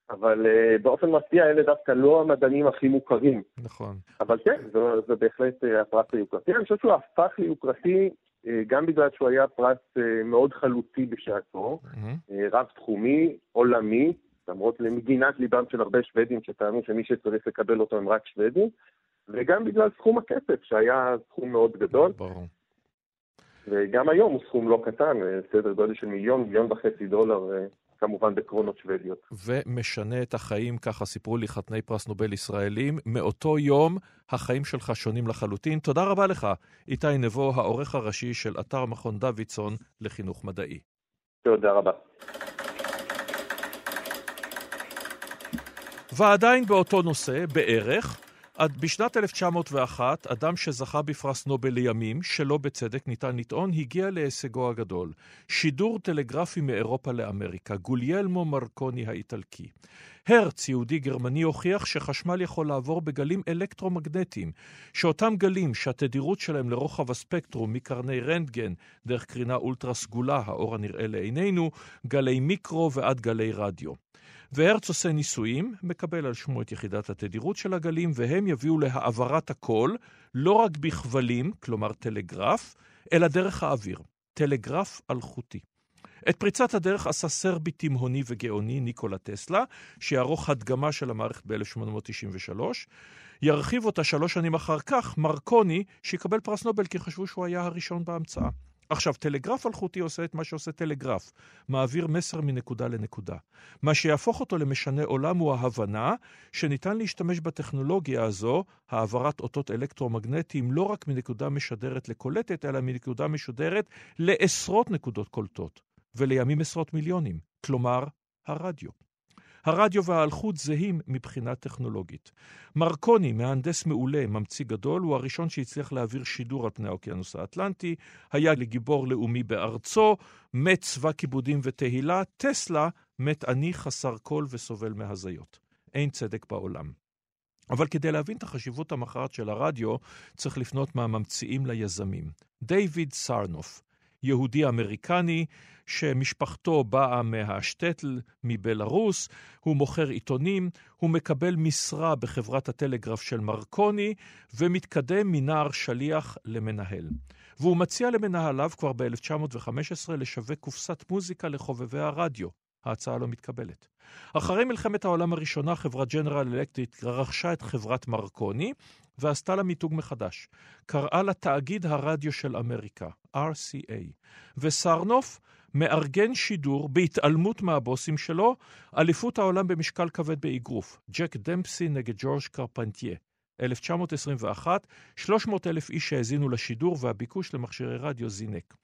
אבל uh, באופן מפתיע אלה דווקא לא המדענים הכי מוכרים. נכון. אבל כן, זה, זה בהחלט uh, הפרס היוקרתי. אני חושב שהוא הפך ליוקרתי uh, גם בגלל שהוא היה פרס uh, מאוד חלוצי בשעתו, mm-hmm. uh, רב-תחומי, עולמי, למרות למגינת ליבם של הרבה שוודים שטענו שמי שצריך לקבל אותו הם רק שוודים. וגם בגלל סכום הכסף, שהיה סכום מאוד גדול. ברור. וגם היום הוא סכום לא קטן, סדר גודל של מיליון, מיליון וחצי דולר, אה, כמובן בקרונות שוודיות. ומשנה את החיים, ככה סיפרו לי חתני פרס נובל ישראלים. מאותו יום החיים שלך שונים לחלוטין. תודה רבה לך, איתי נבו, העורך הראשי של אתר מכון דוידסון לחינוך מדעי. תודה רבה. ועדיין באותו נושא, בערך, בשנת 1901, אדם שזכה בפרס נובל לימים, שלא בצדק ניתן לטעון, הגיע להישגו הגדול. שידור טלגרפי מאירופה לאמריקה, גוליאלמו מרקוני האיטלקי. הרץ, יהודי גרמני, הוכיח שחשמל יכול לעבור בגלים אלקטרומגנטיים, שאותם גלים שהתדירות שלהם לרוחב הספקטרום מקרני רנטגן דרך קרינה אולטרה סגולה, האור הנראה לעינינו, גלי מיקרו ועד גלי רדיו. והרץ עושה ניסויים, מקבל על שמו את יחידת התדירות של הגלים, והם יביאו להעברת הקול, לא רק בכבלים, כלומר טלגרף, אלא דרך האוויר, טלגרף אלחוטי. את פריצת הדרך עשה סרבי תימהוני וגאוני ניקולה טסלה, שיערוך הדגמה של המערכת ב-1893. ירחיב אותה שלוש שנים אחר כך מרקוני, שיקבל פרס נובל כי חשבו שהוא היה הראשון בהמצאה. עכשיו, טלגרף אלחוטי עושה את מה שעושה טלגרף, מעביר מסר מנקודה לנקודה. מה שיהפוך אותו למשנה עולם הוא ההבנה שניתן להשתמש בטכנולוגיה הזו, העברת אותות אלקטרומגנטיים, לא רק מנקודה משדרת לקולטת, אלא מנקודה משודרת לעשרות נקודות קולטות, ולימים עשרות מיליונים, כלומר, הרדיו. הרדיו והאלחוט זהים מבחינה טכנולוגית. מרקוני, מהנדס מעולה, ממציא גדול, הוא הראשון שהצליח להעביר שידור על פני האוקיינוס האטלנטי, היה לגיבור לאומי בארצו, מת צבא כיבודים ותהילה, טסלה מת עני, חסר קול וסובל מהזיות. אין צדק בעולם. אבל כדי להבין את החשיבות המכרעת של הרדיו, צריך לפנות מהממציאים ליזמים. דיוויד סארנוף, יהודי אמריקני, שמשפחתו באה מהשטטל מבלארוס, הוא מוכר עיתונים, הוא מקבל משרה בחברת הטלגרף של מרקוני, ומתקדם מנער שליח למנהל. והוא מציע למנהליו כבר ב-1915 לשווק קופסת מוזיקה לחובבי הרדיו. ההצעה לא מתקבלת. אחרי מלחמת העולם הראשונה, חברת ג'נרל אלקטריק רכשה את חברת מרקוני ועשתה לה מיתוג מחדש. קראה לה תאגיד הרדיו של אמריקה, RCA. וסרנוף מארגן שידור בהתעלמות מהבוסים שלו, אליפות העולם במשקל כבד באגרוף, ג'ק דמפסי נגד ג'ורג' קרפנטיה. 1921, 300 אלף איש האזינו לשידור והביקוש למכשירי רדיו זינק.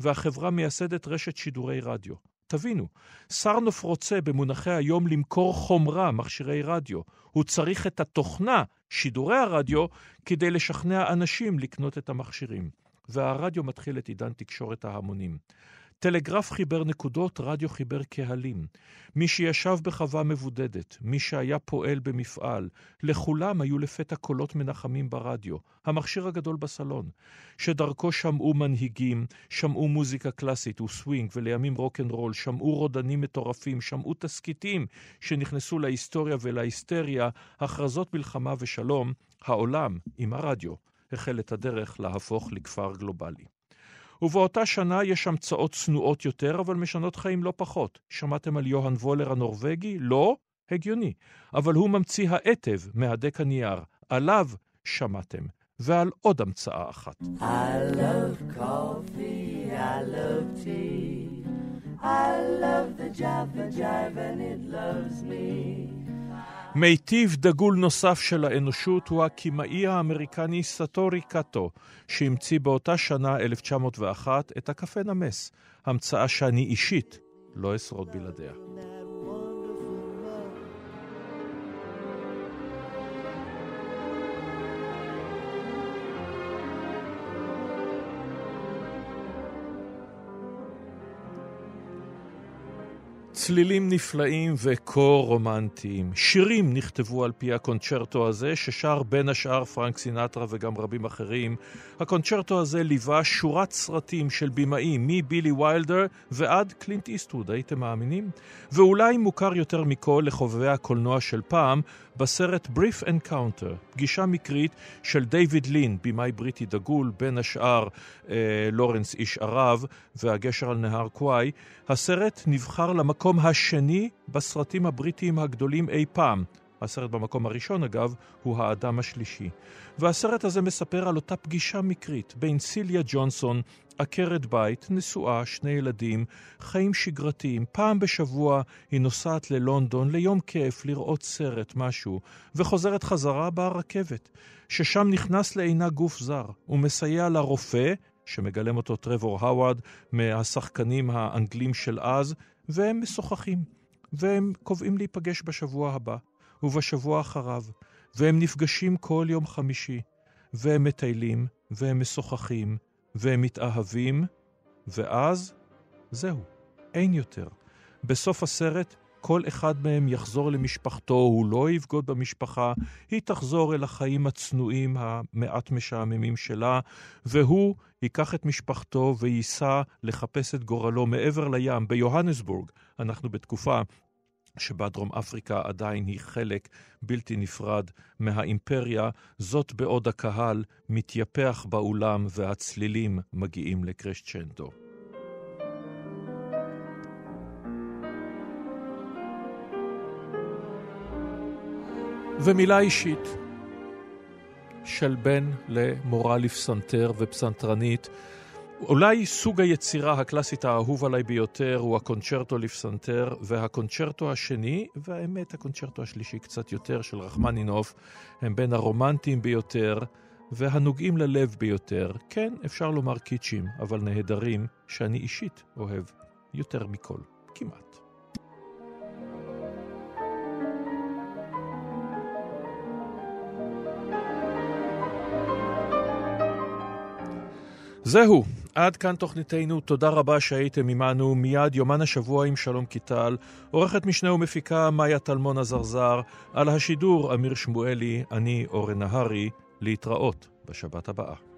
והחברה מייסדת רשת שידורי רדיו. תבינו, סרנוף רוצה במונחי היום למכור חומרה, מכשירי רדיו. הוא צריך את התוכנה, שידורי הרדיו, כדי לשכנע אנשים לקנות את המכשירים. והרדיו מתחיל את עידן תקשורת ההמונים. טלגרף חיבר נקודות, רדיו חיבר קהלים. מי שישב בחווה מבודדת, מי שהיה פועל במפעל, לכולם היו לפתע קולות מנחמים ברדיו, המכשיר הגדול בסלון, שדרכו שמעו מנהיגים, שמעו מוזיקה קלאסית וסווינג ולימים רוקנרול, שמעו רודנים מטורפים, שמעו תסכיתים שנכנסו להיסטוריה ולהיסטריה, הכרזות מלחמה ושלום, העולם, עם הרדיו, החל את הדרך להפוך לכפר גלובלי. ובאותה שנה יש המצאות צנועות יותר, אבל משנות חיים לא פחות. שמעתם על יוהאן וולר הנורבגי? לא? הגיוני. אבל הוא ממציא העטב מהדק הנייר. עליו שמעתם. ועל עוד המצאה אחת. I love coffee, I love tea, I love the Java Jive and it loves me. מיטיב דגול נוסף של האנושות הוא הקימאי האמריקני סטורי קאטו, שהמציא באותה שנה, 1901, את הקפה נמס, המצאה שאני אישית לא אשרוד בלעדיה. צלילים נפלאים וקור רומנטיים. שירים נכתבו על פי הקונצ'רטו הזה, ששר בין השאר פרנק סינטרה וגם רבים אחרים. הקונצ'רטו הזה ליווה שורת סרטים של בימאים, מבילי ויילדר ועד קלינט איסטווד, הייתם מאמינים? ואולי מוכר יותר מכל לחובבי הקולנוע של פעם, בסרט Brief Encounter, פגישה מקרית של דיוויד לין, בימאי בריטי דגול, בין השאר אה, לורנס איש ערב והגשר על נהר קוואי, הסרט נבחר למקום השני בסרטים הבריטיים הגדולים אי פעם. הסרט במקום הראשון, אגב, הוא האדם השלישי. והסרט הזה מספר על אותה פגישה מקרית בין סיליה ג'ונסון, עקרת בית, נשואה, שני ילדים, חיים שגרתיים. פעם בשבוע היא נוסעת ללונדון ליום כיף, לראות סרט, משהו, וחוזרת חזרה ברכבת, ששם נכנס לעינה גוף זר, ומסייע לרופא, שמגלם אותו טרוור האווארד, מהשחקנים האנגלים של אז, והם משוחחים. והם קובעים להיפגש בשבוע הבא. ובשבוע אחריו, והם נפגשים כל יום חמישי, והם מטיילים, והם משוחחים, והם מתאהבים, ואז זהו, אין יותר. בסוף הסרט כל אחד מהם יחזור למשפחתו, הוא לא יבגוד במשפחה, היא תחזור אל החיים הצנועים המעט משעממים שלה, והוא ייקח את משפחתו וייסע לחפש את גורלו מעבר לים, ביוהנסבורג. אנחנו בתקופה שבה דרום אפריקה עדיין היא חלק בלתי נפרד מהאימפריה, זאת בעוד הקהל מתייפח באולם והצלילים מגיעים לקרשצ'נדו. ומילה אישית של בן למורה לפסנתר ופסנתרנית אולי סוג היצירה הקלאסית האהוב עליי ביותר הוא הקונצ'רטו לפסנתר, והקונצ'רטו השני, והאמת הקונצ'רטו השלישי קצת יותר, של רחמנינוף, הם בין הרומנטיים ביותר והנוגעים ללב ביותר. כן, אפשר לומר קיצ'ים, אבל נהדרים, שאני אישית אוהב יותר מכל, כמעט. זהו, עד כאן תוכניתנו, תודה רבה שהייתם עמנו. מיד יומן השבוע עם שלום קיטל, עורכת משנה ומפיקה מאיה טלמון עזרזר, על השידור אמיר שמואלי, אני אורן נהרי, להתראות בשבת הבאה.